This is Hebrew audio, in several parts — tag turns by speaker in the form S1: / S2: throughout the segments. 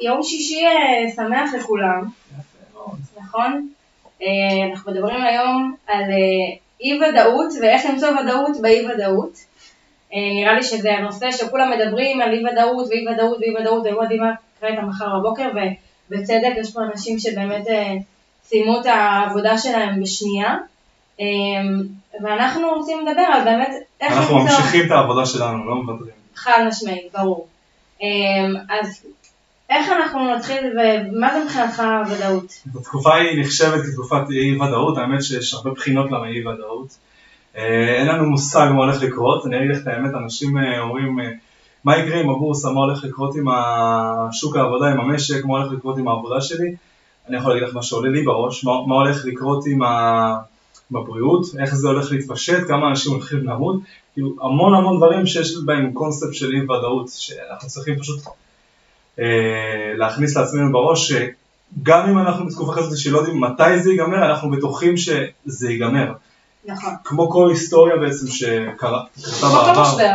S1: יום שישי אה, שמח לכולם. נכון? אה, אנחנו מדברים היום על אה, אי ודאות ואיך למצוא ודאות באי ודאות. אה, נראה לי שזה הנושא שכולם מדברים על אי ודאות ואי ודאות ואי ודאות ולא יודעים מה יקרה איתם מחר בבוקר ובצדק יש פה אנשים שבאמת סיימו את העבודה שלהם בשנייה. ואנחנו רוצים לדבר על באמת איך
S2: אנחנו. ממשיכים את העבודה שלנו, לא מוותרים.
S1: חד משמעית, ברור. אז איך אנחנו נתחיל, ומה זה מבחינתך ודאות?
S2: התקופה היא נחשבת כתקופת אי ודאות, האמת שיש הרבה בחינות למה אי ודאות. אה, אין לנו מושג מה הולך לקרות, אני אגיד לך את האמת, אנשים אה, אומרים אה, מה יקרה עם הבורסה, מה הולך לקרות עם שוק העבודה, עם המשק, מה הולך לקרות עם העבודה שלי. אני יכול להגיד לך מה שעולה לי בראש, מה, מה הולך לקרות עם, ה... עם הבריאות, איך זה הולך להתפשט, כמה אנשים הולכים למות, כאילו המון המון דברים שיש בהם קונספט של אי ודאות, שאנחנו צריכים פשוט להכניס לעצמנו בראש שגם אם אנחנו בתקופה כזאת שלא יודעים מתי זה ייגמר, אנחנו בטוחים שזה ייגמר.
S1: נכון.
S2: כמו כל היסטוריה בעצם שקרה
S1: כמו כל
S2: בעבר.
S1: משבר.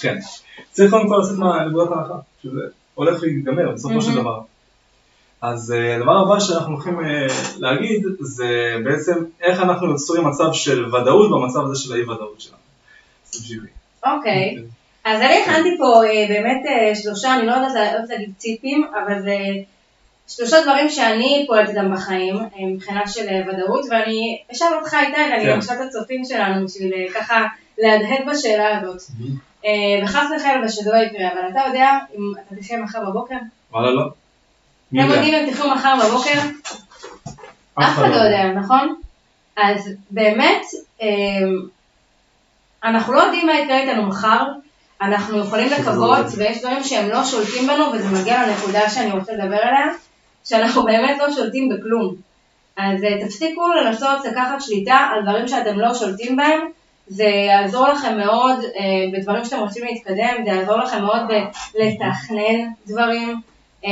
S2: כן. צריך קודם כל לצאת מהנקודת ההנחה, שזה הולך להיגמר בסופו של. דבר. אז אה, הדבר הבא שאנחנו הולכים אה, להגיד זה בעצם איך אנחנו יוצרים מצב של ודאות במצב הזה של האי ודאות שלנו. אז תמשיכי.
S1: אז אני הכנתי פה אה, באמת אה, שלושה, אני לא יודעת לה- לא יודעת להגיד ציפים, אבל זה שלושה דברים שאני פועלת איתם בחיים, אה, מבחינה של ודאות, ואני אשאל אותך איתי, ואני
S2: כן.
S1: גם אשאל את הצופים שלנו בשביל ככה להדהד בשאלה הזאת. אה, וחס וחלילה ושזה לא יקרה, אבל אתה יודע אם אתה תחיה מחר בבוקר?
S2: וואלה לא.
S1: אתם
S2: יודע?
S1: יודעים אם תחיו מחר בבוקר? אף אחד לא יודע, נכון? אז באמת, אמ, אנחנו לא יודעים מה יקרה איתנו מחר, אנחנו יכולים לקוות, ויש דברים שהם לא שולטים בנו, וזה מגיע לנקודה שאני רוצה לדבר עליה, שאנחנו באמת לא שולטים בכלום. אז אה, תפסיקו לנסות לקחת שליטה על דברים שאתם לא שולטים בהם, זה יעזור לכם מאוד אה, בדברים שאתם רוצים להתקדם, זה יעזור לכם מאוד בלתכנן דברים, אה,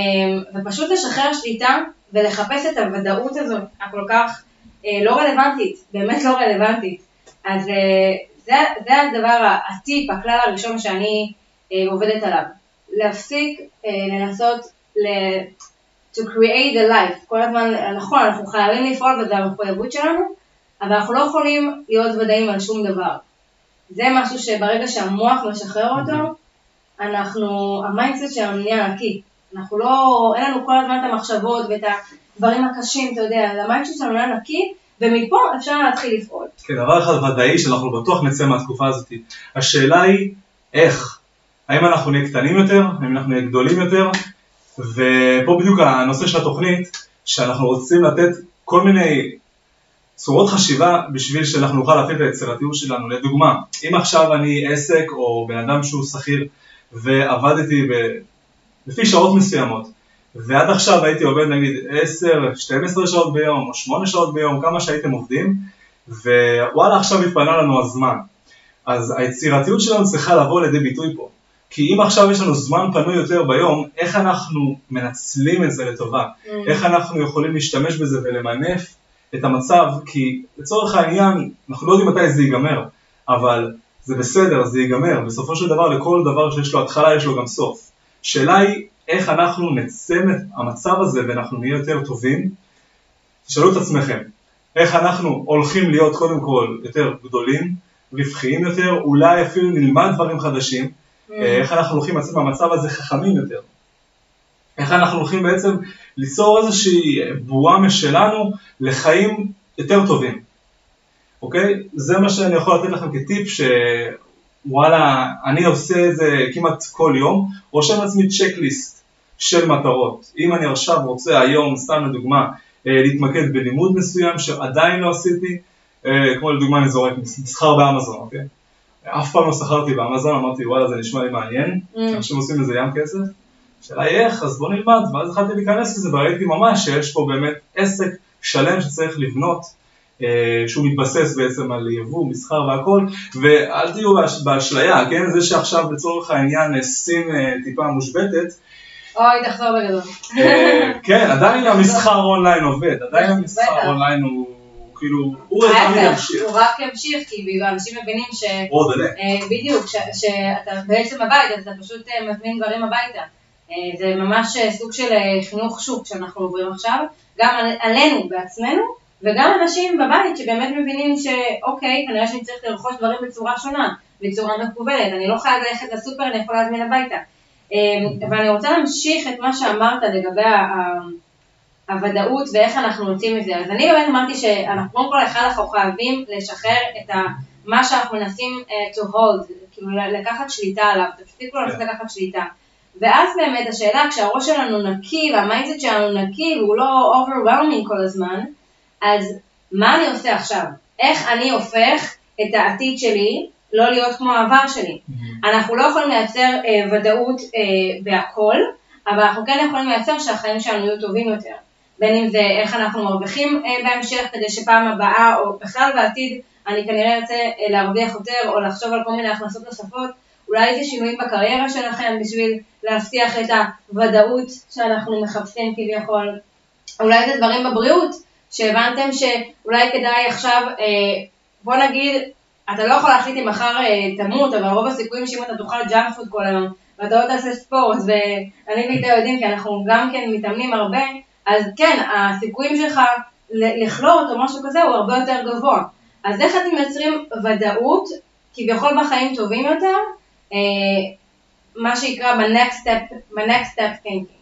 S1: ופשוט לשחרר שליטה ולחפש את הוודאות הזאת הכל כך אה, לא רלוונטית, באמת לא רלוונטית. אז אה, זה, זה הדבר, הטיפ, הכלל הראשון שאני אה, עובדת עליו. להפסיק אה, לנסות ל... to create a life. כל הזמן, נכון, אנחנו חייבים לפעול וזו המחויבות שלנו, אבל אנחנו לא יכולים להיות ודאים על שום דבר. זה משהו שברגע שהמוח משחרר אותו, אנחנו, ה mindset שלנו נהיה נקי. אנחנו לא, אין לנו כל הזמן את המחשבות ואת הדברים הקשים, אתה יודע, ה mindset שלנו נהיה נקי, ומפה אפשר להתחיל לפעול.
S2: כן, דבר אחד ודאי שאנחנו בטוח נצא מהתקופה הזאת. השאלה היא איך. האם אנחנו נהיה קטנים יותר, האם אנחנו נהיה גדולים יותר, ופה בדיוק הנושא של התוכנית, שאנחנו רוצים לתת כל מיני צורות חשיבה בשביל שאנחנו נוכל להפעיל את היצירתיות שלנו. לדוגמה, אם עכשיו אני עסק או בן אדם שהוא שכיר ועבדתי ב... לפי שעות מסוימות, ועד עכשיו הייתי עובד נגיד 10-12 שעות ביום או 8 שעות ביום, כמה שהייתם עובדים, ווואלה עכשיו התפנה לנו הזמן. אז היצירתיות שלנו צריכה לבוא לידי ביטוי פה. כי אם עכשיו יש לנו זמן פנוי יותר ביום, איך אנחנו מנצלים את זה לטובה? איך אנחנו יכולים להשתמש בזה ולמנף את המצב? כי לצורך העניין, אנחנו לא יודעים מתי זה ייגמר, אבל זה בסדר, זה ייגמר. בסופו של דבר, לכל דבר שיש לו התחלה, יש לו גם סוף. שאלה היא, איך אנחנו נצא מהמצב הזה ואנחנו נהיה יותר טובים? תשאלו את עצמכם, איך אנחנו הולכים להיות קודם כל יותר גדולים, רווחיים יותר, אולי אפילו נלמד דברים חדשים, איך אנחנו הולכים לצאת מהמצב הזה חכמים יותר. איך אנחנו הולכים בעצם ליצור איזושהי בועה משלנו לחיים יותר טובים. אוקיי? זה מה שאני יכול לתת לכם כטיפ שוואלה, אני עושה את זה כמעט כל יום, רושם לעצמי צ'קליסט של מטרות. אם אני עכשיו רוצה היום, סתם לדוגמה, אה, להתמקד בלימוד מסוים שעדיין לא עשיתי, אה, כמו לדוגמה אני זורק מסחר באמזון, אוקיי? אף פעם לא שכרתי באמזון, אמרתי וואלה זה נשמע לי מעניין, אנשים עושים לזה ים כסף, השאלה היא איך, אז בוא נלמד, ואז התחלתי להיכנס לזה וראיתי ממש שיש פה באמת עסק שלם שצריך לבנות, אה, שהוא מתבסס בעצם על יבוא, מסחר והכל, ואל תהיו באש- באשליה, כן, זה שעכשיו לצורך העניין סין טיפה מושבתת,
S1: אוי, תחזור בגדול.
S2: אה, כן, עדיין המסחר אונליין עובד, עדיין. המסחר אונליין הוא כאילו, הוא תמיד ימשיך,
S1: הוא רק ימשיך, כי אנשים מבינים ש...
S2: הוא עוד עולה.
S1: אה, בדיוק, שאתה בעצם בבית, אז אתה פשוט אה, מזמין דברים הביתה. זה ממש סוג של חינוך שוק שאנחנו עוברים עכשיו, גם על- עלינו בעצמנו, וגם אנשים בבית שבאמת מבינים שאוקיי, כנראה שאני צריך לרכוש דברים בצורה שונה, בצורה מקובלת, אני לא חייב ללכת לסופר, אני יכולה להזמין הביתה. אה, ואני רוצה להמשיך את מה שאמרת לגבי ה- הוודאות ואיך אנחנו יוצאים מזה. אז אני באמת אמרתי שאנחנו קודם כל אחד אנחנו חייבים לשחרר את ה, מה שאנחנו מנסים uh, to hold, כאילו לקחת שליטה עליו, תפסיקו לנסות לקחת שליטה. ואז באמת השאלה, כשהראש שלנו נקי וה mindset שלנו נקי והוא לא overwhelming כל הזמן, אז מה אני עושה עכשיו? איך אני הופך את העתיד שלי לא להיות כמו העבר שלי? אנחנו לא יכולים לייצר אה, ודאות אה, בהכל, אבל אנחנו כן יכולים לייצר שהחיים שלנו יהיו טובים יותר. בין אם זה איך אנחנו מרוויחים אה, בהמשך, כדי שפעם הבאה, או בכלל בעתיד, אני כנראה ארצה אה, להרוויח יותר, או לחשוב על כל מיני הכנסות נוספות, אולי זה שינויים בקריירה שלכם בשביל להבטיח את הוודאות שאנחנו מחפשים כביכול. אולי זה דברים בבריאות, שהבנתם שאולי כדאי עכשיו, אה, בוא נגיד, אתה לא יכול להחליט אם מחר אה, תמות, אבל רוב הסיכויים שאם אתה תאכל ג'אנק פוד כל היום, ואתה לא תעשה ספורט, ואני ואתה יודעים, כי אנחנו גם כן מתאמנים הרבה, אז כן, הסיכויים שלך ל- לחלות או משהו כזה הוא הרבה יותר גבוה. אז איך אתם מייצרים ודאות, כביכול בחיים טובים יותר, אה, מה שיקרא ב-next step, ב-next step thinking.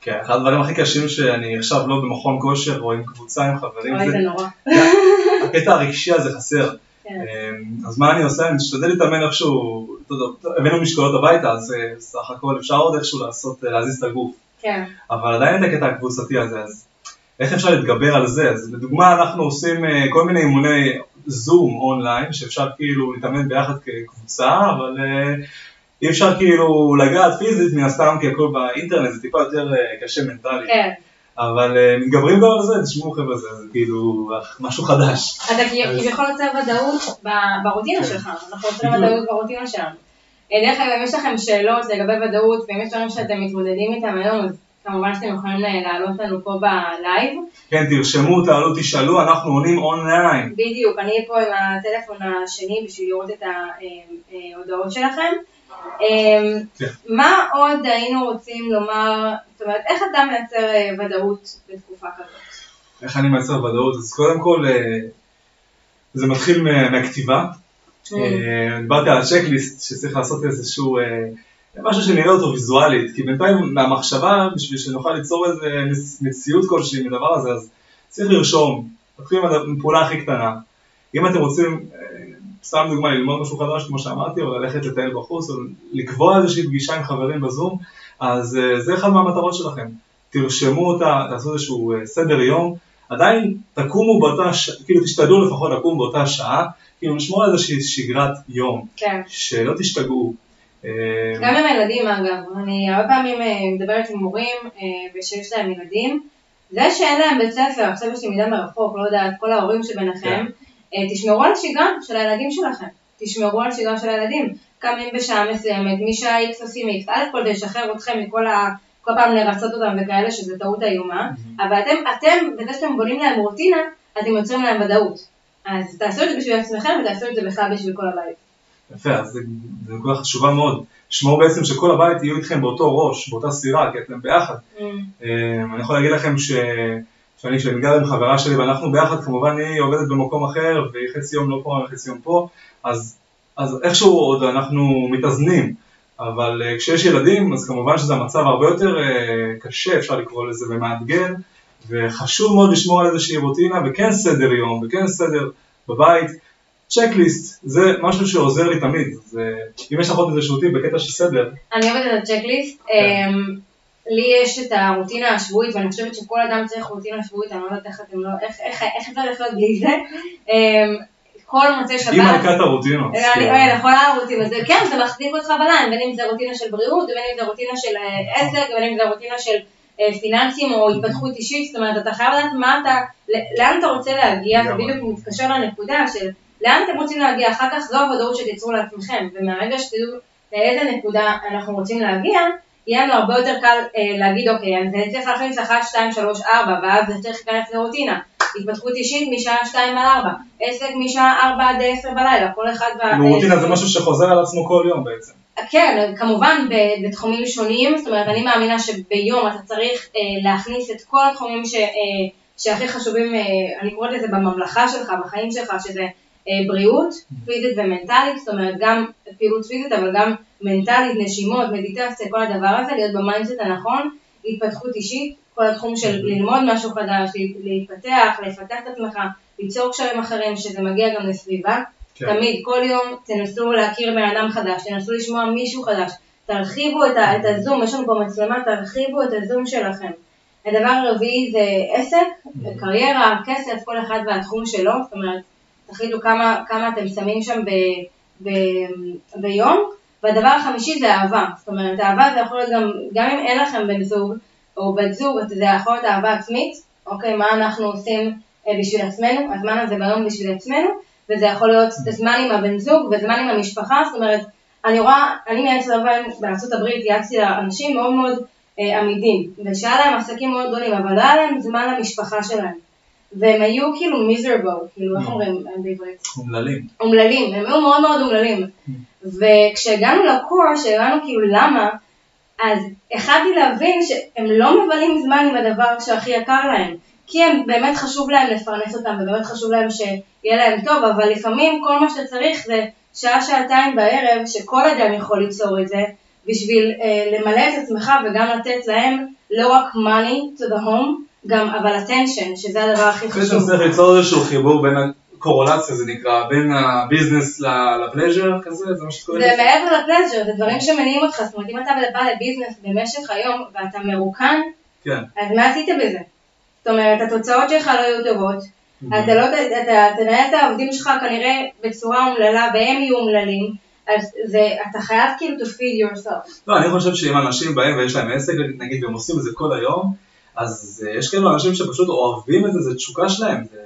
S2: כן, אחד הדברים הכי קשים שאני עכשיו לא במכון כושר או עם קבוצה עם חברים,
S1: אוי,
S2: זה
S1: זה נורא.
S2: הקטע הרגשי הזה חסר. אמ, אז מה אני עושה? אני משתדל להתאמן איכשהו, אתה יודע, הבאנו משקולות הביתה, אז אה, סך הכל אפשר עוד איכשהו לעשות, אה, להזיז את הגוף.
S1: כן,
S2: אבל עדיין את הקטע הקבוצתי הזה, אז איך אפשר להתגבר על זה? אז לדוגמה אנחנו עושים אה, כל מיני אימוני זום אונליין, שאפשר כאילו להתאמן ביחד כקבוצה, אבל אי אפשר כאילו לגעת פיזית מן הסתם, כי הכל באינטרנט זה טיפה יותר קשה מנטלית.
S1: כן.
S2: אבל אה, מתגברים גם על זה, תשמעו חבר'ה, זה כאילו משהו חדש.
S1: אתה כביכול יוצר ודאות ברוטינה
S2: כן.
S1: שלך, אנחנו יוצרים. ודאות ברוטינה שלנו. אה, דרך אגב, אם יש לכם שאלות לגבי ודאות, ואם יש דברים שאתם מתמודדים איתם היום, אז כמובן שאתם יכולים אה, לעלות לנו פה בלייב.
S2: כן, תרשמו, תעלו, תשאלו, אנחנו עונים אונליין.
S1: בדיוק, אני פה עם הטלפון השני בשביל לראות את ההודעות שלכם. אה,
S2: כן.
S1: מה עוד היינו רוצים לומר, זאת אומרת, איך אתה מייצר אה, ודאות בתקופה כזאת?
S2: איך אני מייצר ודאות? אז קודם כל, אה, זה מתחיל מה- מהכתיבה. אה, דיברתי על הצ'קליסט שצריך לעשות איזשהו, משהו שנראה אותו ויזואלית, כי בינתיים מהמחשבה, בשביל שנוכל ליצור איזה מציאות כלשהי מדבר הזה, אז צריך לרשום, תתחיל עם הפעולה הכי קטנה. אם אתם רוצים, סתם דוגמה, ללמוד משהו חדש, כמו שאמרתי, או ללכת לטייל בחוץ, או לקבוע איזושהי פגישה עם חברים בזום, אז אה, זה אחד מהמטרות שלכם. תרשמו אותה, תעשו איזשהו אה, סדר יום, עדיין תקומו באותה, ש... כאילו תשתדלו לפחות לקום באותה שעה, כאילו לשמור על איזושהי שגרת יום,
S1: כן.
S2: שלא תשתגעו. אה,
S1: גם עם הילדים אגב, אני הרבה פעמים מדברת עם מורים ושיש להם ילדים, זה שאין להם בית ספר, עכשיו יש למידה מרחוק, לא יודעת, כל ההורים שביניכם, אה, תשמרו על השגרה של הילדים שלכם, תשמרו על השגרה של הילדים, קמים בשעה מסוימת, משעה X עושים X, א' כל זה ישחרר אתכם מכל ה... כל פעם לרצות אותם וכאלה, שזה טעות איומה, אבל אתם, אתם, בזה שאתם בונים להם רוטינה, אתם יוצרים להם ודאות. אז תעשו את זה בשביל עצמכם ותעשו את זה בכלל בשביל כל הבית.
S2: יפה, אז זו נקודה חשובה מאוד. לשמור בעצם שכל הבית יהיו איתכם באותו ראש, באותה סירה, כי אתם ביחד.
S1: Mm.
S2: אה, אני יכול להגיד לכם ש... שאני כשאני גר עם חברה שלי ואנחנו ביחד, כמובן היא עובדת במקום אחר והיא חצי יום לא פה וחצי יום פה, אז, אז איכשהו עוד אנחנו מתאזנים, אבל uh, כשיש ילדים אז כמובן שזה המצב הרבה יותר uh, קשה, אפשר לקרוא לזה, ומאתגר, וחשוב מאוד לשמור על איזושהי רוטינה וכן סדר יום וכן סדר בבית. צ'קליסט, זה משהו שעוזר לי תמיד, זה, אם יש לך עוד איזשהו טיפ בקטע של סדר,
S1: אני עובדת על צ'קליסט.
S2: כן.
S1: לי יש את הרוטינה השבועית, ואני חושבת שכל אדם צריך רוטינה שבועית, אני לא יודעת איך אתם לא, איך, איך, איך אפשר לחיות בלי זה. אמ, כל מוצאי שבת.
S2: היא מלכת הרוטינות.
S1: אני
S2: כן.
S1: אני יכולה רוטינה, זה כן, זה מחזיק אותך בליין, בין אם זה רוטינה של בריאות, בין אם זה רוטינה של אה, עסק, בין אם זה רוטינה של אה, פיננסים או התפתחות אישית, זאת אומרת, אתה חייב לדעת מה אתה, לאן אתה רוצה להגיע, זה. בדיוק מתקשר לנקודה של לאן אתם רוצים להגיע, אחר כך זו הוודאות שתיצרו לעצמכם, ומהרגע שתדעו לאיזה נקודה אנחנו רוצים להגיע, יהיה לנו הרבה יותר קל אה, להגיד, אוקיי, אני צריך להכניס 1, 2, 3, 4, ואז זה צריך להיכנס לרוטינה. התפתחות אישית משעה 2 עד 4, עסק משעה 4 עד 10 בלילה, כל אחד...
S2: רוטינה זה משהו שחוזר על עצמו כל יום בעצם.
S1: כן, כמובן בתחומים שונים, זאת אומרת, אני מאמינה שביום אתה צריך אה, להכניס את כל התחומים ש, אה, שהכי חשובים, אה, אני קוראת לזה בממלכה שלך, בחיים שלך, שזה בריאות פיזית ומנטלית, זאת אומרת, גם פעילות פיזית, אבל גם מנטלית, נשימות, מדיטציה, כל הדבר הזה, להיות ב mindset הנכון, התפתחות אישית, כל התחום של ללמוד משהו חדש, להתפתח, לפתח את עצמך, ליצור קשרים אחרים, שזה מגיע גם לסביבה.
S2: כן.
S1: תמיד, כל יום תנסו להכיר בן אדם חדש, תנסו לשמוע מישהו חדש, תרחיבו את, ה, את הזום, יש לנו פה מצלמה, תרחיבו את הזום שלכם. הדבר הרביעי זה עסק, קריירה, כסף, כל אחד והתחום שלו, זאת אומרת, תחליטו כמה, כמה אתם שמים שם ב, ב, ביום. והדבר החמישי זה אהבה, זאת אומרת, אהבה זה יכול להיות גם, גם אם אין לכם בן זוג או בת זוג, זה יכול להיות אהבה עצמית, אוקיי, מה אנחנו עושים אה, בשביל עצמנו, הזמן הזה ביום בשביל עצמנו, וזה יכול להיות זמן עם הבן זוג וזמן עם המשפחה, זאת אומרת, אני רואה, אני מייעצת הרבה בארצות הברית, יעצתי לאנשים מאוד מאוד אה, עמידים, ושהיה להם עסקים מאוד גדולים, אבל לא היה להם זמן למשפחה שלהם. והם היו כאילו מיזרבול, כאילו איך
S2: Mm.
S1: אומרים בעברית?
S2: אומללים.
S1: אומללים, הם היו מאוד מאוד אומללים. וכשהגענו לקור, שהבנו כאילו למה, אז החלטתי להבין שהם לא מבלים זמן עם הדבר שהכי יקר להם. כי הם באמת חשוב להם לפרנס אותם, ובאמת חשוב להם שיהיה להם טוב, אבל לפעמים כל מה שצריך זה שעה-שעתיים בערב, שכל אדם יכול ליצור את זה, בשביל אה, למלא את עצמך וגם לתת להם לא רק money to the home, גם אבל attention, שזה הדבר הכי חשוב.
S2: צריך ליצור איזשהו חיבור בין הקורולציה זה נקרא, בין הביזנס לפלז'ר כזה, זה מה שאת קוראת
S1: זה? מעבר לפלז'ר, זה דברים שמניעים אותך, זאת אומרת אם אתה בא לביזנס במשך היום ואתה מרוקן,
S2: כן.
S1: אז מה עשית בזה? זאת אומרת, התוצאות שלך לא יהיו טובות, אתה לא, אתה תנהל את העובדים שלך כנראה בצורה אומללה והם יהיו אומללים, אז זה, אתה חייב כאילו to feed yourself.
S2: לא, אני חושב שאם אנשים באים ויש להם עסק, נגיד, והם עושים את זה כל היום, אז אה, יש כאלו אנשים שפשוט אוהבים את זה, זה תשוקה שלהם. זה...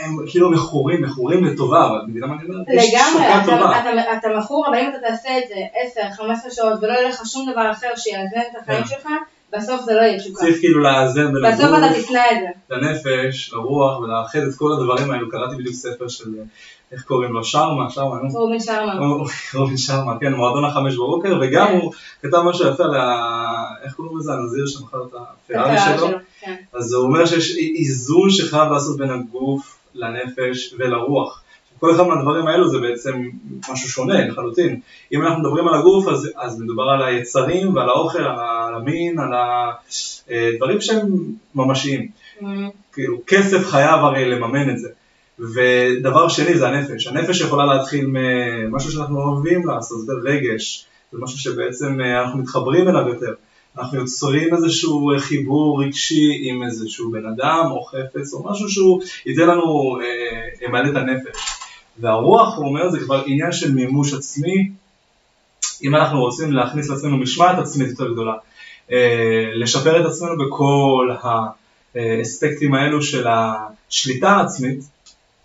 S2: הם כאילו מכורים, מכורים לטובה, אבל מבינה מה אני אומר? יש
S1: לגמרי,
S2: תשוקה
S1: אתה,
S2: טובה.
S1: אתה, אתה מכור, אבל אם אתה תעשה את זה 10-15 שעות ולא יהיה לך שום דבר אחר שיאזן את החיים
S2: כן.
S1: שלך, בסוף זה לא יהיה תשוקה.
S2: צריך כאילו לאזן בין
S1: בסוף אתה תשנא את זה.
S2: לנפש, לרוח, ולאחד את כל הדברים האלו. קראתי בדיוק ספר של, אה, איך קוראים לו? שרמה, שרמה, נו.
S1: רובין שרמה.
S2: רובין שרמה, כן, מועדון החמש בבוקר, וגם
S1: כן.
S2: הוא כתב משהו יפה על ה... איך קוראים לזה? הנזיר שמכר את הפרארי שלו.
S1: כן.
S2: אז הוא אומר שיש איזון שחייב לעשות בין הגוף לנפש ולרוח. כל אחד מהדברים האלו זה בעצם משהו שונה לחלוטין. אם אנחנו מדברים על הגוף, אז, אז מדובר על היצרים ועל האוכל, על המין, על הדברים שהם ממשיים.
S1: Mm,
S2: כאילו, כסף חייב הרי לממן את זה. ודבר שני זה הנפש. הנפש יכולה להתחיל ממשהו שאנחנו אוהבים לעשות, זה רגש. זה משהו שבעצם אה, אנחנו מתחברים אליו יותר. אנחנו יוצרים איזשהו אה, חיבור רגשי עם איזשהו בן אדם או חפץ או משהו שהוא ייתן לנו, אה, את הנפש. והרוח, הוא אומר, זה כבר עניין של מימוש עצמי. אם אנחנו רוצים להכניס לעצמנו משמעת עצמית יותר גדולה, אה, לשפר את עצמנו בכל האספקטים האלו של השליטה העצמית,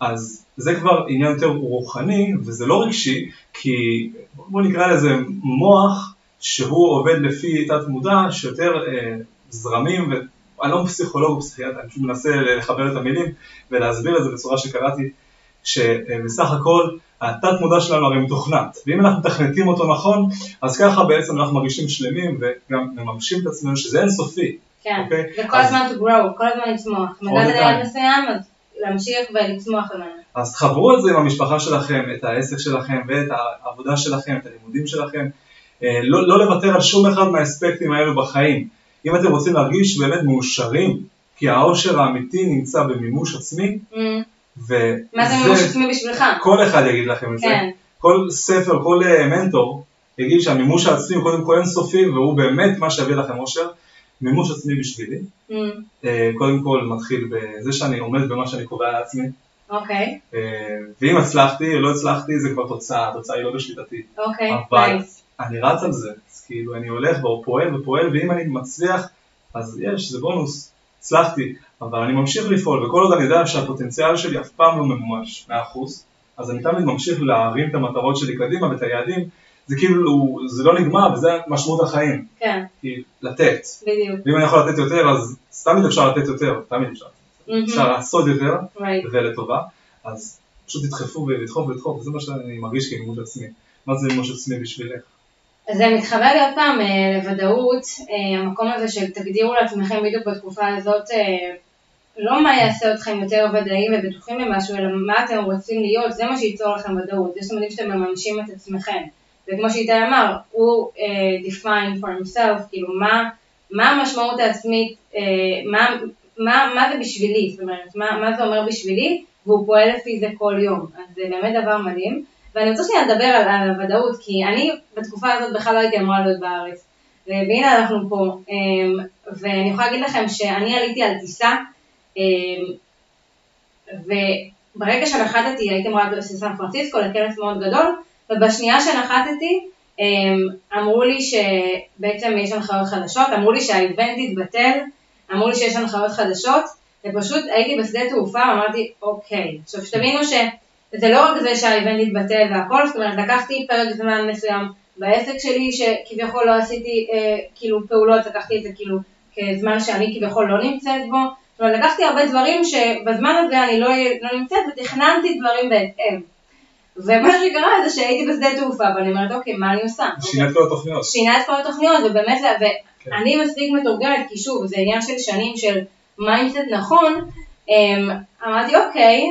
S2: אז זה כבר עניין יותר רוחני וזה לא רגשי, כי בוא נקרא לזה מוח שהוא עובד לפי תת מודע שיותר אה, זרמים, ואני לא פסיכולוג או פסיכיאטר, אני פשוט מנסה לחבר את המילים ולהסביר את זה בצורה שקראתי, שבסך הכל התת מודע שלנו הרי מתוכנת, ואם אנחנו מתכנתים אותו נכון, אז ככה בעצם אנחנו מרגישים שלמים וגם מממשים את עצמנו שזה אינסופי,
S1: כן,
S2: אוקיי?
S1: וכל
S2: אז-
S1: הזמן to grow, כל הזמן לצמוח. ליד
S2: time.
S1: מסוים, אז להמשיך ולצמוח ממנו.
S2: אז תחברו את זה עם המשפחה שלכם, את העסק שלכם ואת העבודה שלכם, את הלימודים שלכם. אה, לא, לא לוותר על שום אחד מהאספקטים האלו בחיים. אם אתם רוצים להרגיש באמת מאושרים, כי העושר האמיתי נמצא במימוש עצמי,
S1: Mm,
S2: וזה,
S1: מה זה מימוש עצמי בשבילך?
S2: כל אחד יגיד לכם את זה.
S1: כן.
S2: כל ספר, כל אה, מנטור, יגיד שהמימוש העצמי הוא קודם כל אינסופי, והוא באמת מה שיביא לכם אושר. מימוש עצמי בשבילי,
S1: Mm,
S2: אה, קודם כל מתחיל בזה שאני עומד במה שאני קובע לעצמי.
S1: אוקיי,
S2: אה, ואם הצלחתי לא הצלחתי זה כבר תוצאה, התוצאה היא לא בשליטתי.
S1: אוקיי,
S2: אבל
S1: נייס.
S2: אני רץ על זה, אז כאילו אני הולך ופועל ופועל, ואם אני מצליח, אז יש, זה בונוס, הצלחתי, אבל אני ממשיך לפעול, וכל עוד אני יודע שהפוטנציאל שלי אף פעם לא ממומש, 100%, אז אני תמיד ממשיך להרים את המטרות שלי קדימה ואת היעדים, זה כאילו, זה לא נגמר, וזה משמעות החיים,
S1: כן,
S2: כי לתת.
S1: בדיוק.
S2: ואם אני יכול לתת יותר, אז תמיד אפשר לתת יותר, תמיד אפשר. אפשר לעשות יותר,
S1: Right.
S2: ולטובה, אז פשוט תדחפו ולדחוף ולדחוף, וזה מה שאני מרגיש כמימוש עצמי. מה זה מימוש עצמי בשבילך?
S1: זה מתחבר לי עוד פעם אה, לוודאות, אה, המקום הזה של תגדירו לעצמכם בדיוק בתקופה הזאת אה, לא מה יעשה אתכם יותר ודאיים ובטוחים במשהו, אלא מה אתם רוצים להיות, זה מה שייצור לכם ודאות, זה שאתם יודעים שאתם מממשים את עצמכם. וכמו שאיתי אמר, הוא uh, define for himself, כאילו מה, מה המשמעות העצמית, uh, מה, מה, מה זה בשבילי, זאת אומרת, מה, מה זה אומר בשבילי, והוא פועל לפי זה כל יום, אז זה באמת דבר מדהים. ואני רוצה שנייה לדבר על, על הוודאות, כי אני בתקופה הזאת בכלל לא הייתי אמורה להיות בארץ. והנה אנחנו פה, um, ואני יכולה להגיד לכם שאני עליתי על טיסה, um, וברגע שנחתתי הייתי אמורה להיות בסן פרנסיסקו לכנס מאוד גדול, ובשנייה שנחתתי אמ, אמרו לי שבעצם יש הנחיות חדשות, אמרו לי שהאיבנט התבטל, אמרו לי שיש הנחיות חדשות, ופשוט הייתי בשדה תעופה ואמרתי אוקיי. עכשיו שתבינו שזה לא רק זה שהאיבנט התבטל והכל, זאת אומרת לקחתי פרק זמן מסוים בעסק שלי שכביכול לא עשיתי אה, כאילו פעולות, לקחתי את זה כאילו כזמן שאני כביכול לא נמצאת בו, זאת אומרת לקחתי הרבה דברים שבזמן הזה אני לא, לא נמצאת ותכננתי דברים בהתאם. ומה שקרה זה שהייתי בשדה תעופה, ואני אומרת, אוקיי, מה אני עושה?
S2: שינה את כל התוכניות.
S1: שינה את כל התוכניות, ובאמת, ואני כן. מספיק מתורגלת, כי שוב, זה עניין של שנים של mindset נכון, אמ, אמרתי, אוקיי,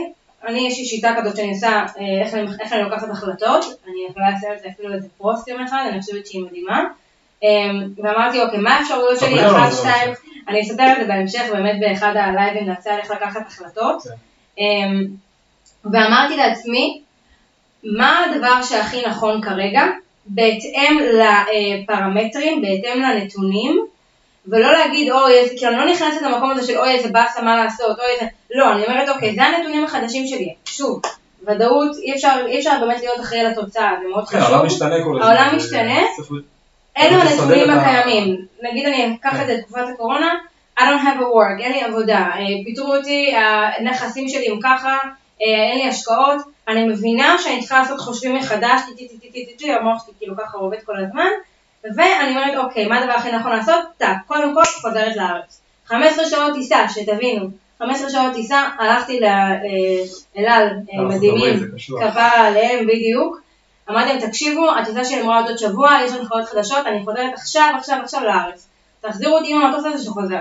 S1: אני יש לי שיטה כזאת שאני עושה, אה, איך אני, איך אני לוקחת החלטות, אני יכולה לעשות את זה אפילו איזה פוסט יום אחד, אני חושבת שהיא מדהימה, אמ, ואמרתי, אוקיי, מה האפשרויות שלי, אחת, שתיים, אני אספר את זה בהמשך, באמת באחד הלייבים נעשה איך לקחת החלטות, כן. אמ, ואמרתי לעצמי, מה הדבר שהכי נכון כרגע, בהתאם לפרמטרים, בהתאם לנתונים, ולא להגיד אוי איזה, כי אני לא נכנסת למקום הזה של אוי איזה באסה מה לעשות, אוי איזה, לא, אני אומרת אוקיי, זה הנתונים החדשים שלי, שוב, ודאות, אי אפשר, אי אפשר באמת להיות אחראי לתוצאה, זה מאוד
S2: כן, חשוב. העולם משתנה כל הזמן.
S1: העולם משתנה, אלו הנתונים הקיימים, נגיד אני אקח את זה תקופת הקורונה, I don't have a work, אין לי עבודה, אה, פיטרו אותי, הנכסים שלי הם ככה, אה, אין לי השקעות, אני מבינה שאני צריכה לעשות חושבים מחדש, טי טי טי טי טי טי, המוח שלי כאילו ככה עובד כל הזמן, ואני אומרת אוקיי, מה הדבר הכי נכון לעשות? טאק, קודם כל חוזרת לארץ. 15 שעות טיסה, שתבינו, 15 שעות טיסה, הלכתי לאלעל אה, מדהימים, כפרה עליהם בדיוק, אמרתי להם תקשיבו, הטיסה שלי אמורה עוד שבוע, יש הנחיות חדשות, אני חוזרת עכשיו, עכשיו, עכשיו לארץ. תחזירו אותי עם המטוס הזה שחוזר.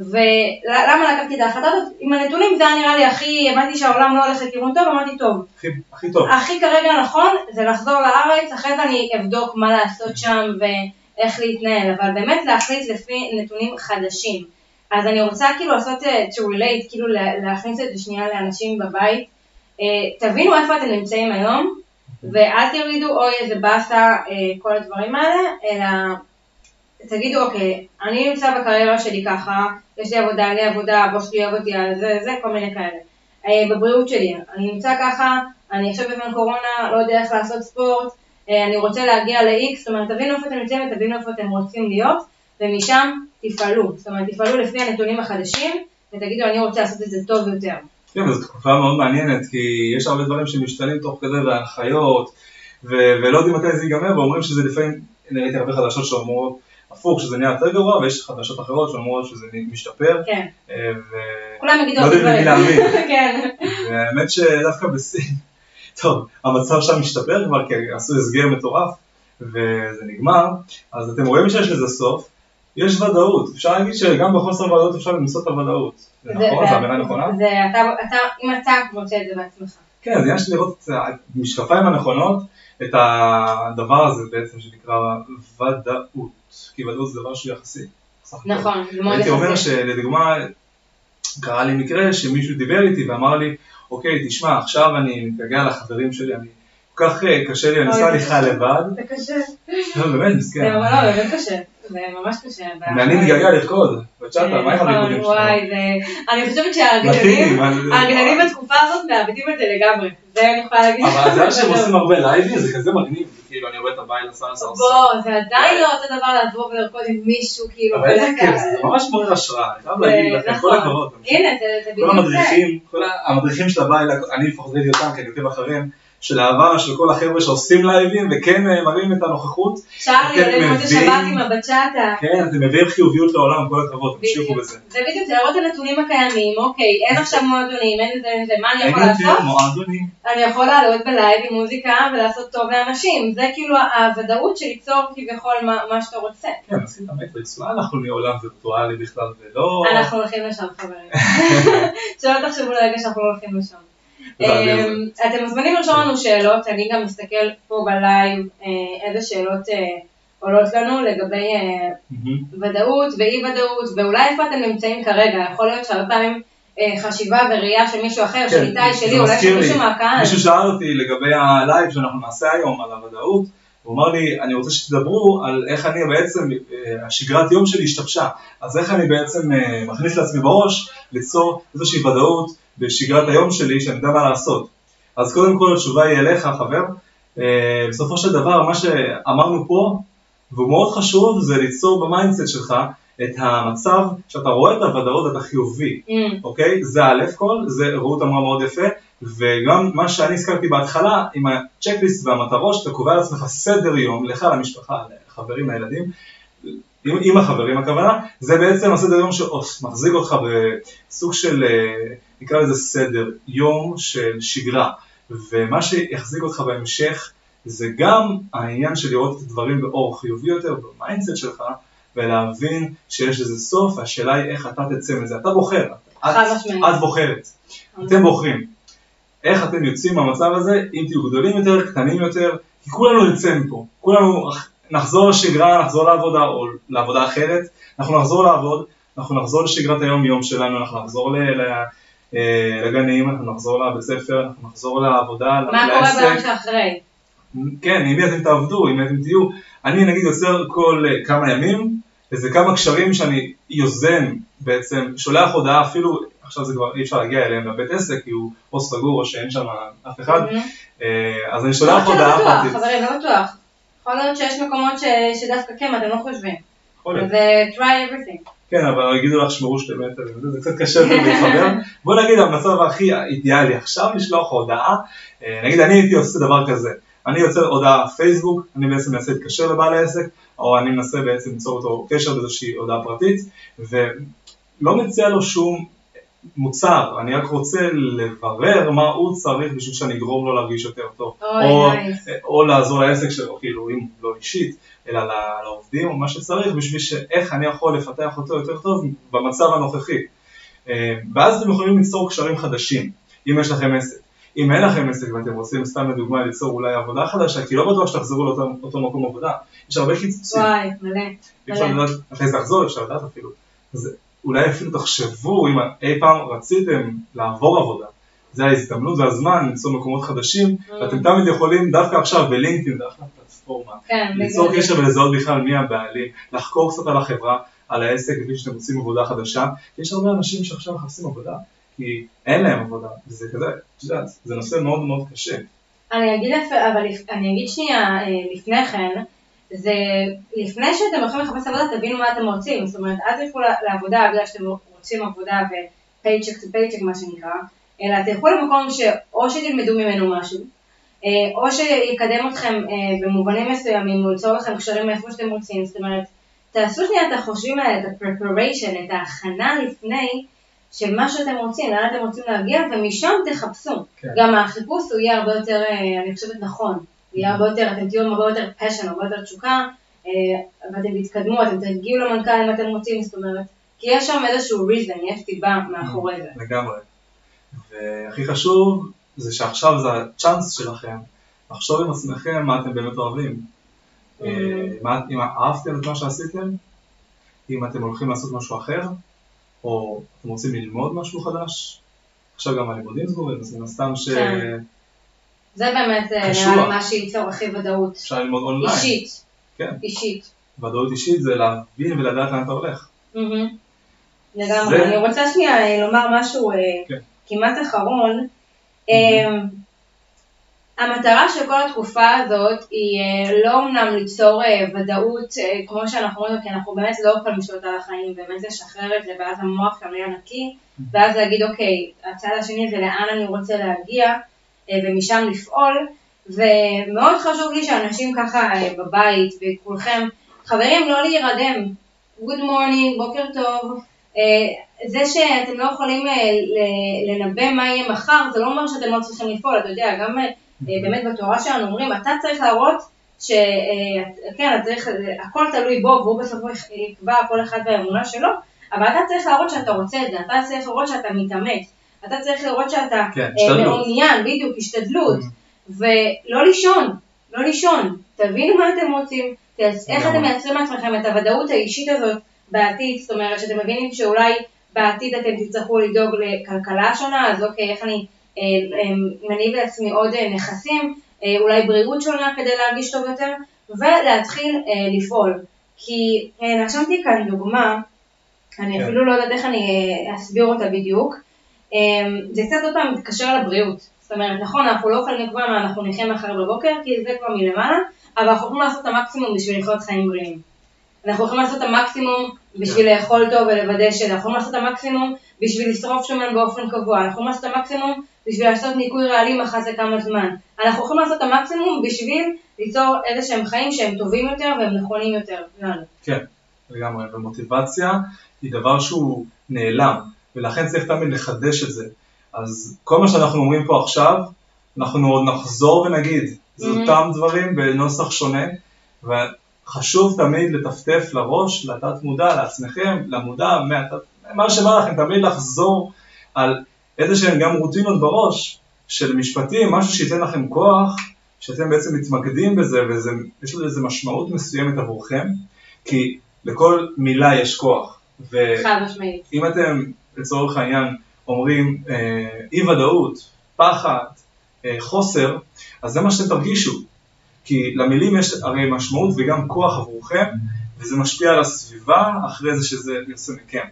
S1: ולמה לקחתי את ההחלטה הזאת? עם הנתונים זה היה נראה לי הכי, הבנתי שהעולם לא הולך לכיוון טוב, אמרתי טוב.
S2: הכי, הכי טוב.
S1: הכי כרגע נכון זה לחזור לארץ, אחרי זה אני אבדוק מה לעשות שם ואיך להתנהל, אבל באמת להחליט לפי נתונים חדשים. אז אני רוצה כאילו לעשות uh, to relate, כאילו להכניס את זה שנייה לאנשים בבית. Uh, תבינו איפה אתם נמצאים היום, ואל תורידו אוי איזה באסה, uh, כל הדברים האלה, אלא תגידו, אוקיי, אני נמצא בקריירה שלי ככה, יש לי עבודה, אין לי עבודה, הבוס שלי אוהב אותי זה, זה, כל מיני כאלה. אה, בבריאות שלי, אני נמצא ככה, אני עכשיו בזמן קורונה, לא יודע איך לעשות ספורט, אה, אני רוצה להגיע ל-X, זאת אומרת, תבינו איפה אתם נמצאים ותבינו איפה אתם רוצים להיות, ומשם תפעלו. זאת אומרת, תפעלו לפי הנתונים החדשים, ותגידו, אני רוצה לעשות את זה טוב יותר.
S2: כן, זו תקופה מאוד מעניינת, כי יש הרבה דברים שמשתנים תוך כדי בהנחיות, ולא יודעים מתי זה ייגמר, ואומרים שזה לפעמים, ראיתי הרבה חדשות שאומרות, הפוך, שזה נהיה יותר גרוע, ויש חדשות אחרות שאומרות שזה משתפר.
S1: כן.
S2: אה,
S1: כולם יגידו
S2: לא יודעים למי להאמין.
S1: כן.
S2: והאמת שדווקא בסין, טוב, המצב שם משתפר כבר, כי עשו הסגר מטורף, וזה נגמר, אז אתם רואים שיש לזה סוף. יש ודאות, אפשר להגיד שגם בחוסר ודאות אפשר למצוא את הוודאות. זה נכון? זה אמירה נכונה?
S1: זה אתה, אם אתה מוצא את זה בעצמך.
S2: כן, זה עניין של לראות את המשקפיים הנכונות, את הדבר הזה בעצם שנקרא ודאות. כי ודאות זה דבר שהוא יחסי.
S1: נכון, זה מאוד
S2: יחסי. הייתי אומר שלדוגמה, קרה לי מקרה שמישהו דיבר איתי ואמר לי, אוקיי, תשמע, עכשיו אני מתגעגע לחברים שלי, אני כל כך אה, קשה לי, אני עושה הליכה לבד.
S1: זה קשה.
S2: לא, באמת, מסכן.
S1: זה לא, באמת קשה. זה ממש קשה.
S2: ואני מתגעגע לרקוד, בצ'אטה, מה עם
S1: נכון,
S2: הריקודים שלך?
S1: וואי, אני חושבת שהרקדנים בתקופה הזאת מאבדים את זה לגמרי. זה אני יכולה להגיד.
S2: אבל זה שהם עושים הרבה לייבים, זה כזה מגניב. כאילו, אני רואה את הבית עשה עשה
S1: בוא, זה עדיין לא אותו דבר לבוא ולרקוד עם מישהו, כאילו.
S2: אבל איזה כיף, זה ממש מעורר השראה, אני חייב להגיד לכם, כל
S1: נכון.
S2: הכבוד.
S1: הנה, זה בדיוק
S2: זה. כל המדריכים, כל המדריכים של הבית, אני לפחות ראיתי אותם, כי אני עוקב אחריהם, של אהבה של כל החבר'ה שעושים לייבים וכן אה, מראים את הנוכחות.
S1: צ'ארלי,
S2: אתם
S1: עולה מוצא
S2: מביאים-
S1: שבת עם הבצ'אטה.
S2: כן, אתם מביאים חיוביות לעולם, כל הכבוד, תמשיכו. בזה.
S1: זה בדיוק, זה להראות את הנתונים הקיימים, אוקיי, אין עכשיו מועדונים, אין זה, אין זה, מה אני
S2: אין
S1: יכול
S2: יותר
S1: לעשות?
S2: מועדונים.
S1: אני יכול לעלות בלייב עם מוזיקה ולעשות טוב לאנשים, זה כאילו הוודאות של ליצור כביכול מה, מה שאתה רוצה.
S2: כן, עשית מטריקס, אולי אנחנו נהיה עולם וירטואלי בכלל ולא...
S1: אנחנו הולכים לשם חברים. שלא תחשבו לרגע שאנחנו הולכים לשם. אמ. אתם מוזמנים לרשום לנו שאלות, אני גם מסתכל פה בלייב אה, איזה שאלות אה, עולות לנו לגבי אה. ודאות ואי ודאות, ואולי איפה אתם נמצאים כרגע, יכול להיות שהרבה פעמים חשיבה וראייה של מישהו אחר, של
S2: כן,
S1: איתי,
S2: זה
S1: שלי, אולי של. מישהו מהקהל.
S2: מישהו שאל אותי לגבי הלייב שאנחנו נעשה היום על הוודאות, הוא אמר לי, אני רוצה שתדברו על איך אני בעצם, השגרת יום שלי השתבשה, אז איך אני בעצם מכניס לעצמי בראש ליצור איזושהי ודאות בשגרת היום שלי, שאני יודע מה לעשות. אז קודם כל התשובה היא אליך, חבר. אה, בסופו של דבר, מה שאמרנו פה, והוא מאוד חשוב, זה ליצור ב mindset שלך את המצב שאתה רואה את הוודאות ואתה חיובי.
S1: אמ,
S2: אוקיי? זה א' כל, זה רעות אמרה מאוד יפה, וגם מה שאני הזכרתי בהתחלה, עם ה checklist והמטרות, שאתה קובע לעצמך סדר יום, לך, למשפחה, לחברים, לילדים, עם, עם החברים הכוונה, זה בעצם הסדר יום שמחזיק אותך בסוג של, אה, נקרא לזה סדר, יום של שגרה, ומה שיחזיק אותך בהמשך זה גם העניין של לראות את הדברים באור חיובי יותר, ב mindset שלך, ולהבין שיש לזה סוף, והשאלה היא איך אתה תצא מזה, אתה בוחר, את. את בוחרת, אתם בוחרים. איך אתם יוצאים מהמצב הזה, אם תהיו גדולים יותר, קטנים יותר, כי כולנו נצא מפה, כולנו נחזור לשגרה, נחזור לעבודה או לעבודה אחרת, אנחנו נחזור לעבוד, אנחנו נחזור לשגרת היום יום שלנו, אנחנו נחזור ל- ל- לגנים, אנחנו נחזור לבית ספר, אנחנו נחזור לעבודה,
S1: מה קורה. ביום שאחרי?
S2: כן, עם מי אתם תעבדו, עם מי אתם תהיו. אני נגיד יוצר כל אה, כמה ימים, איזה כמה קשרים שאני יוזם בעצם, שולח הודעה אפילו, עכשיו זה כבר אי אפשר להגיע אליהם לבית עסק, כי הוא או סגור או שאין שם אף אחד, אה, אז אני
S1: לא
S2: שולח
S1: שלא
S2: הודעה פרטית.
S1: חברים, לא בטוח. יכול להיות שיש מקומות שדווקא כן, אתם לא חושבים.
S2: יכול להיות.
S1: אז אה, try everything.
S2: כן, אבל יגידו לך שמרו שתי מטר, זה קצת קשה להתחבר. בוא נגיד המצב הכי אידיאלי עכשיו לשלוח הודעה, אה, נגיד אני הייתי עושה דבר כזה, אני יוצר הודעה פייסבוק, אני בעצם מנסה להתקשר לבעל העסק, או אני מנסה בעצם ליצור אותו קשר באיזושהי הודעה פרטית, ולא מציע לו שום מוצר, אני רק רוצה לברר מה הוא צריך בשביל שאני אגרום לו להרגיש יותר טוב,
S1: אוי,
S2: או,
S1: נייס.
S2: או לעזור לעסק שלו, כאילו אם לא אישית, אלא לעובדים או מה שצריך, בשביל שאיך אני יכול לפתח אותו יותר טוב במצב הנוכחי. אה, ואז אתם יכולים ליצור קשרים חדשים, אם יש לכם עסק. אם אין לכם עסק ואתם רוצים סתם לדוגמה ליצור אולי עבודה חדשה, כי לא בטוח שתחזרו לאותו אותו מקום עבודה, יש הרבה קיצוצים,
S1: וואי, מלא.
S2: אפשר. לדעת מתי זה יחזור, אפשר לדעת אפילו. אולי אפילו תחשבו אם אי פעם רציתם לעבור עבודה, זה ההזדמנות והזמן למצוא מקומות חדשים, ואתם תמיד יכולים דווקא עכשיו בלינקדאין, דווקא פלטפורמה,
S1: כן,
S2: ליצור. קשר ולזהות בכלל מי הבעלים, לחקור קצת על החברה, על העסק, לפני שאתם עושים עבודה חדשה, יש הרבה אנשים שעכשיו מחפשים עבודה, כי אין להם עבודה, וזה כזה, את יודעת, זה נושא מאוד מאוד קשה.
S1: אני אגיד, אבל אני אגיד שנייה אה, לפני כן, זה לפני שאתם הולכים לחפש עבודה תבינו מה אתם רוצים, זאת אומרת אל תלכו לעבודה בגלל שאתם רוצים עבודה ו-paycheck to paycheck מה שנקרא, אלא תלכו למקום שאו שתלמדו ממנו משהו, אה, או שיקדם אתכם אה, במובנים מסוימים, או ליצור לכם קשרים מאיפה שאתם רוצים, זאת אומרת תעשו שנייה את החושבים האלה, את ה-preparation, את ההכנה לפני של מה שאתם רוצים, לאן אתם רוצים להגיע, ומשם תחפשו.
S2: כן.
S1: גם החיפוש הוא יהיה הרבה יותר, אה, אני חושבת, נכון. יהיה הרבה יותר, אתם תהיו עם הרבה יותר passion, הרבה יותר תשוקה, אה, ואתם תתקדמו, אתם תגיעו למנכ"ל אם אתם רוצים, זאת אומרת, כי יש שם איזשהו reason, יש סיבה מאחורי זה.
S2: לגמרי. והכי חשוב, זה שעכשיו זה הצ'אנס שלכם, לחשוב עם עצמכם מה אתם באמת אוהבים.
S1: Mm.
S2: אה, אם אהבתם את מה שעשיתם, אם אתם הולכים לעשות משהו אחר, או אתם רוצים ללמוד משהו חדש, עכשיו גם הלימודים סגורים, אז מן הסתם שאפשר
S1: כן. זה באמת אה,
S2: קשוח.
S1: נראה לי מה שייצור הכי ודאות.
S2: ללמוד אונליין.
S1: אישית.
S2: כן.
S1: אישית.
S2: ודאות אישית זה להבין ולדעת לאן אתה הולך.
S1: לגמרי.
S2: זה-
S1: אני רוצה שנייה אה, לומר משהו אה,
S2: כן.
S1: כמעט אחרון. אה, המטרה של כל התקופה הזאת היא לא אמנם ליצור ודאות כמו שאנחנו רואים, כי אנחנו באמת לא יכולים לשלוט על החיים, באמת לשחרר את זה, ואז המוח שלנו יהיה נקי, ואז להגיד אוקיי, הצד השני זה לאן אני רוצה להגיע, ומשם לפעול, ומאוד חשוב לי שאנשים ככה אה, בבית וכולכם, חברים לא להירדם, good morning, בוקר טוב, אה, זה שאתם לא יכולים לנבא מה יהיה מחר, זה לא אומר שאתם לא צריכים לפעול, אתה יודע, גם באמת בתורה שלנו אומרים, אתה צריך להראות שכן, צריך, הכל תלוי בו והוא בסופו יקבע כל אחד באמונה שלו, אבל אתה צריך להראות שאתה רוצה את זה, אתה צריך להראות שאתה מתאמץ, אתה צריך לראות שאתה
S2: כן,
S1: מעוניין, בדיוק, השתדלות. ולא לישון, לא לישון, תבינו מה אתם רוצים, איך אתם מייצרים לעצמכם את הוודאות האישית הזאת בעתיד, זאת אומרת שאתם מבינים שאולי בעתיד אתם תצטרכו לדאוג לכלכלה שונה, אז אוקיי, איך אני מניב אה, לעצמי עוד אה, נכסים, אה, אולי בריאות שונה כדי להרגיש טוב יותר, ולהתחיל לפעול. כי נרשמתי כאן דוגמה, אני כן. אפילו לא יודעת איך אני אסביר אותה בדיוק, זה קצת עוד פעם מתקשר לבריאות. זאת אומרת, נכון, אנחנו לא יכולים לקבוע מה אנחנו נחיה מחר בבוקר, כי זה כבר מלמעלה, אבל אנחנו יכולים לעשות את המקסימום בשביל לחיות חיים בריאים. אנחנו יכולים לעשות את המקסימום בשביל כן. לאכול טוב ולוודא ש... אנחנו יכולים לעשות את המקסימום בשביל לשרוף שומן באופן קבוע, אנחנו יכולים לעשות את המקסימום בשביל לעשות ניקוי רעלים אחת לכמה זמן. אנחנו יכולים לעשות את המקסימום בשביל ליצור איזה שהם חיים שהם טובים יותר והם נכונים יותר לנו.
S2: כן, לגמרי, ומוטיבציה היא דבר שהוא נעלם, ולכן צריך תמיד לחדש את זה. אז כל מה שאנחנו אומרים פה עכשיו, אנחנו עוד נחזור ונגיד, זה mm-hmm. אותם דברים בנוסח שונה, וחשוב תמיד לטפטף לראש, לתת מודע, לעצמכם, למודע, מהתת... מה שבא לכם, תמיד לחזור על איזה שהן גם רוטינות בראש של משפטים, משהו שייתן לכם כוח, שאתם בעצם מתמקדים בזה, ויש לזה משמעות מסוימת עבורכם, כי לכל מילה יש כוח.
S1: חד משמעית.
S2: אם אתם, לצורך העניין, אומרים אה, אי ודאות, פחד, אה, חוסר, אז זה מה שאתם תרגישו. כי למילים יש הרי משמעות וגם כוח עבורכם, וזה משפיע על הסביבה אחרי זה שזה יוצא מכם.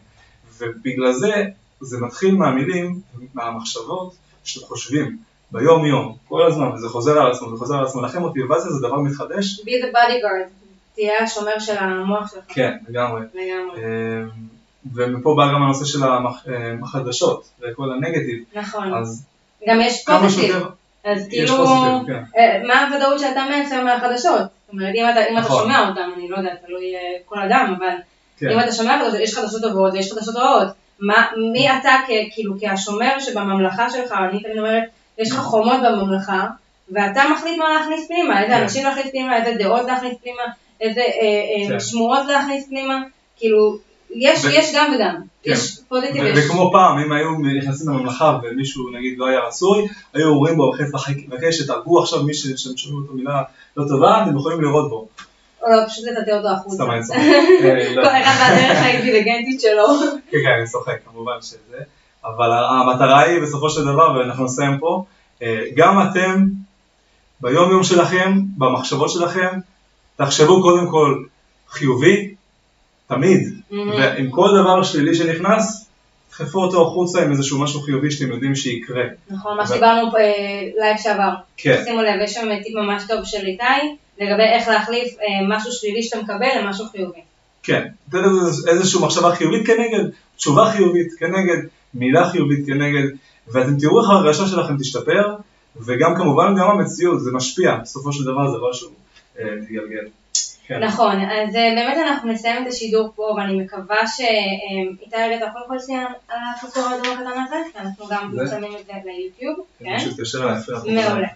S2: ובגלל זה, זה מתחיל מהמילים, מהמחשבות שאתם חושבים ביום יום, כל הזמן, וזה חוזר על עצמו, זה חוזר על עצמו. לכן מוטיבציה זה דבר מתחדש.
S1: be the bodyguard, תהיה השומר של המוח שלך.
S2: כן, לגמרי.
S1: לגמרי.
S2: אה, ומפה בא גם הנושא של החדשות וכל הנגטיב.
S1: נכון.
S2: אז
S1: גם יש פוזיטיב. אז כאילו, כן. אה, מה הוודאות שאתה מייצר מהחדשות? זאת אומרת, אם אתה, אם נכון. אתה שומע אותם, אני לא יודעת, תלוי אה, כל אדם, אבל כן. אם אתה שומע חדשות, יש חדשות טובות ויש חדשות רעות. מה, מי אתה כאילו כהשומר שבממלכה שלך, אני תמיד אומרת, יש לך חומות בממלכה, ואתה מחליט מה להכניס פנימה, איזה כן. אנשים להכניס פנימה, איזה דעות להכניס פנימה, איזה אה, כן. שמועות להכניס פנימה, כאילו, יש, ו... יש גם וגם, כן. יש פוזיטיב
S2: ויש. וכמו פעם, אם היו נכנסים לממלכה ומישהו נגיד לא היה רצוי, היו אומרים בו, מבקש שתהרגו עכשיו מי ששומעים אותו מילה לא טובה, אתם יכולים לראות בו.
S1: או לא, פשוט לטאטא אותו החוצה.
S2: סתם אני צוחק.
S1: אה, לא. כל אחד בדרך האינטליגנטית שלו.
S2: כן, כן, אני צוחק, כמובן שזה. אבל המטרה היא בסופו של דבר, ואנחנו נסיים פה, אה, גם אתם ביום יום שלכם, במחשבות שלכם, תחשבו קודם כל חיובי, תמיד, mm-hmm. ועם כל דבר שלילי שנכנס, דחפו אותו החוצה עם איזשהו משהו חיובי שאתם יודעים שיקרה.
S1: נכון, מה שדיברנו לייב שעבר.
S2: כן.
S1: שימו לב, יש שם טיפ ממש טוב של איתי, לגבי איך להחליף אה, משהו שלילי שאתה מקבל למשהו חיובי.
S2: כן, לזה איזושהי מחשבה חיובית כנגד, תשובה חיובית כנגד, מילה חיובית כנגד, ואתם תראו איך ההרגשה שלכם תשתפר, וגם כמובן גם המציאות, זה משפיע, בסופו של דבר זה משהו אה, מתגלגל.
S1: כן. נכון, אז אה, באמת אנחנו נסיים את השידור פה, ואני מקווה שאיתי רגע, אתה יכול לקרוא שנייה על הכפתור האדום הקטן הזה? כי אנחנו גם מצלמים את זה ליוטיוב, כן?
S2: מישהו התקשר אליי,
S1: מעולה.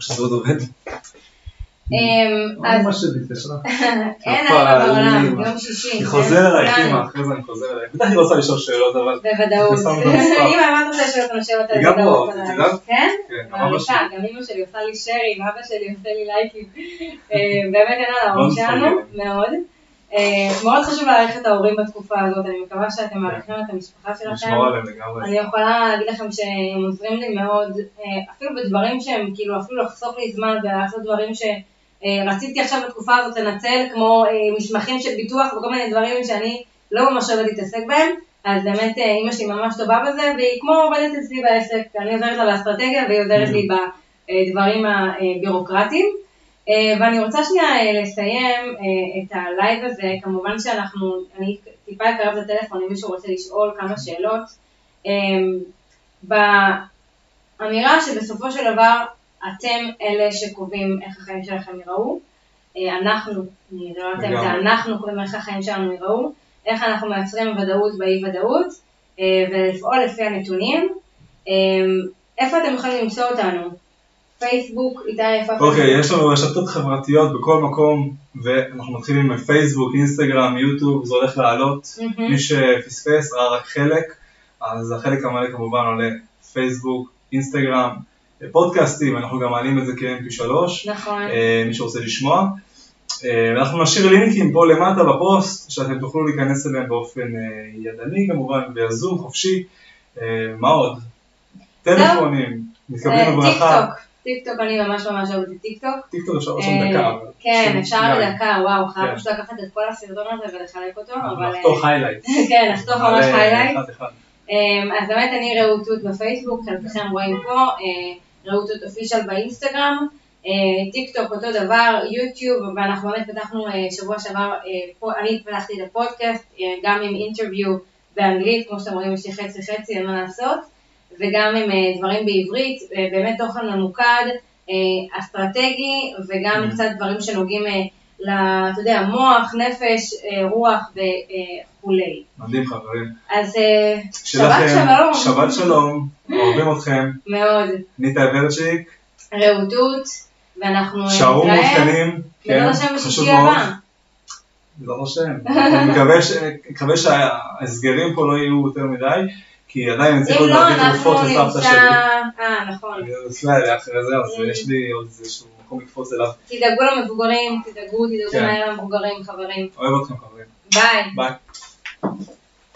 S2: שזה עוד עובד.
S1: אז... אין
S2: עליו
S1: בעולם, יום שישי.
S2: היא חוזר אליי, קימה, אחרי זה אני חוזר אליי. בטח היא רוצה לשאול שאלות, אבל...
S1: בוודאות. אם אמרת רוצה לשאול אותנו שאלות,
S2: היא גם פה, את יודעת?
S1: כן?
S2: כן, גם
S1: אמא שלי עושה לי שרים, אבא שלי עושה לי לייקים. אה, באמת אין על ההורים שלנו, מאוד. אה, מאוד חשוב להעריך את ההורים בתקופה הזאת, אני מקווה שאתם מעריכים את המשפחה שלכם. אני יכולה להגיד לכם שהם עוזרים לי מאוד, אה, אפילו בדברים שהם, כאילו, אפילו לחסוך לי זמן ולעשות דברים ש... אה, רציתי עכשיו בתקופה הזאת לנצל כמו מסמכים של ביטוח וכל מיני דברים שאני לא ממש אוהבת להתעסק בהם, אז באמת אה, אימא שלי ממש טובה בזה, והיא כמו עובדת אצלי בעסק, אני עוזרת לה באסטרטגיה והיא עוזרת לי בדברים הבירוקרטיים. ואני רוצה שנייה לסיים את הלייב הזה, כמובן שאנחנו, אני טיפה אקרב את הטלפון אם מישהו רוצה לשאול כמה שאלות. אמירה שבסופו של דבר אתם אלה שקובעים איך החיים שלכם ייראו. אה, אנחנו, אני- זה לא אתם, זה
S2: לגמרי.
S1: אנחנו קובעים איך החיים שלנו ייראו, איך אנחנו מייצרים ודאות באי ודאות, אה, ולפעול לפי הנתונים. אה, איפה אתם יכולים למצוא אותנו? פייסבוק, איתי איפה
S2: אוקיי, יש לנו רשתות חברתיות בכל מקום, ואנחנו מתחילים עם פייסבוק, אינסטגרם, יוטיוב, זה הולך לעלות. מי שפספס ראה רק חלק, אז החלק המלא כמובן עולה פייסבוק, אינסטגרם, פודקאסטים, אנחנו גם מעלים את זה כ-mp3,
S1: נכון.
S2: אה, מי שרוצה לשמוע. אה, אנחנו נשאיר לינקים פה למטה בפוסט, שאתם תוכלו להיכנס אליהם באופן אה, ידני כמובן, בזום חופשי. אה, מה עוד? טלפונים, מתקבלים בברכה.
S1: טיקטוק, טיקטוק, אני ממש ממש אוהבת את טיקטוק.
S2: טיקטוק אפשר רשום
S1: אה,
S2: דקה.
S1: כן, אפשר. בדקה, וואו, חייב
S2: כן.
S1: פשוט לקחת את כל הסרטון הזה ולחלק אותו, אבל...
S2: לחתוך highlight.
S1: כן, לחתוך ממש highlight. אז באמת אני רעות תות בפייסבוק, חלקכם רואים פה, אה, רעות תות official באינסטגרם, טיק טוק אותו דבר, יוטיוב, ואנחנו באמת פתחנו אה, שבוע שעבר, אה, אני פתחתי את הפודקאסט, אה, גם עם interview באנגלית, כמו שאתם רואים יש לי חצי חצי, אין מה לעשות, וגם עם אה, דברים בעברית, אה, באמת תוכן ממוקד, אה, אסטרטגי, וגם
S2: Mm.
S1: קצת דברים שנוגעים, אה, ל- אתה יודע, מוח, נפש, אה, רוח וכולי.
S2: מדהים חברים.
S1: אז אה, שבת שלום.
S2: שבת שלום, אוהבים אתכם,
S1: מאוד.
S2: ניטה ורצ'יק,
S1: רעותות, ואנחנו
S2: שערו
S1: נתראה.
S2: מעודכנים, כן,
S1: בעזרת השם
S2: חשוב מאוד. בעזרת השם, אני מקווה שההסגרים פה לא יהיו יותר מדי, כי עדיין אני צריך עוד
S1: לא,
S2: להביא תרופות לסבתא. שלי,
S1: אה, נכון.
S2: אני נוסע אליה אחרי זה, אז
S1: Mm.
S2: יש לי עוד איזשהו מקום לקפוץ אליו,
S1: תדאגו למבוגרים, תדאגו, תדאגו
S2: כן.
S1: מהר למבוגרים, חברים.
S2: אוהב אתכם חברים,
S1: ביי.
S2: ביי.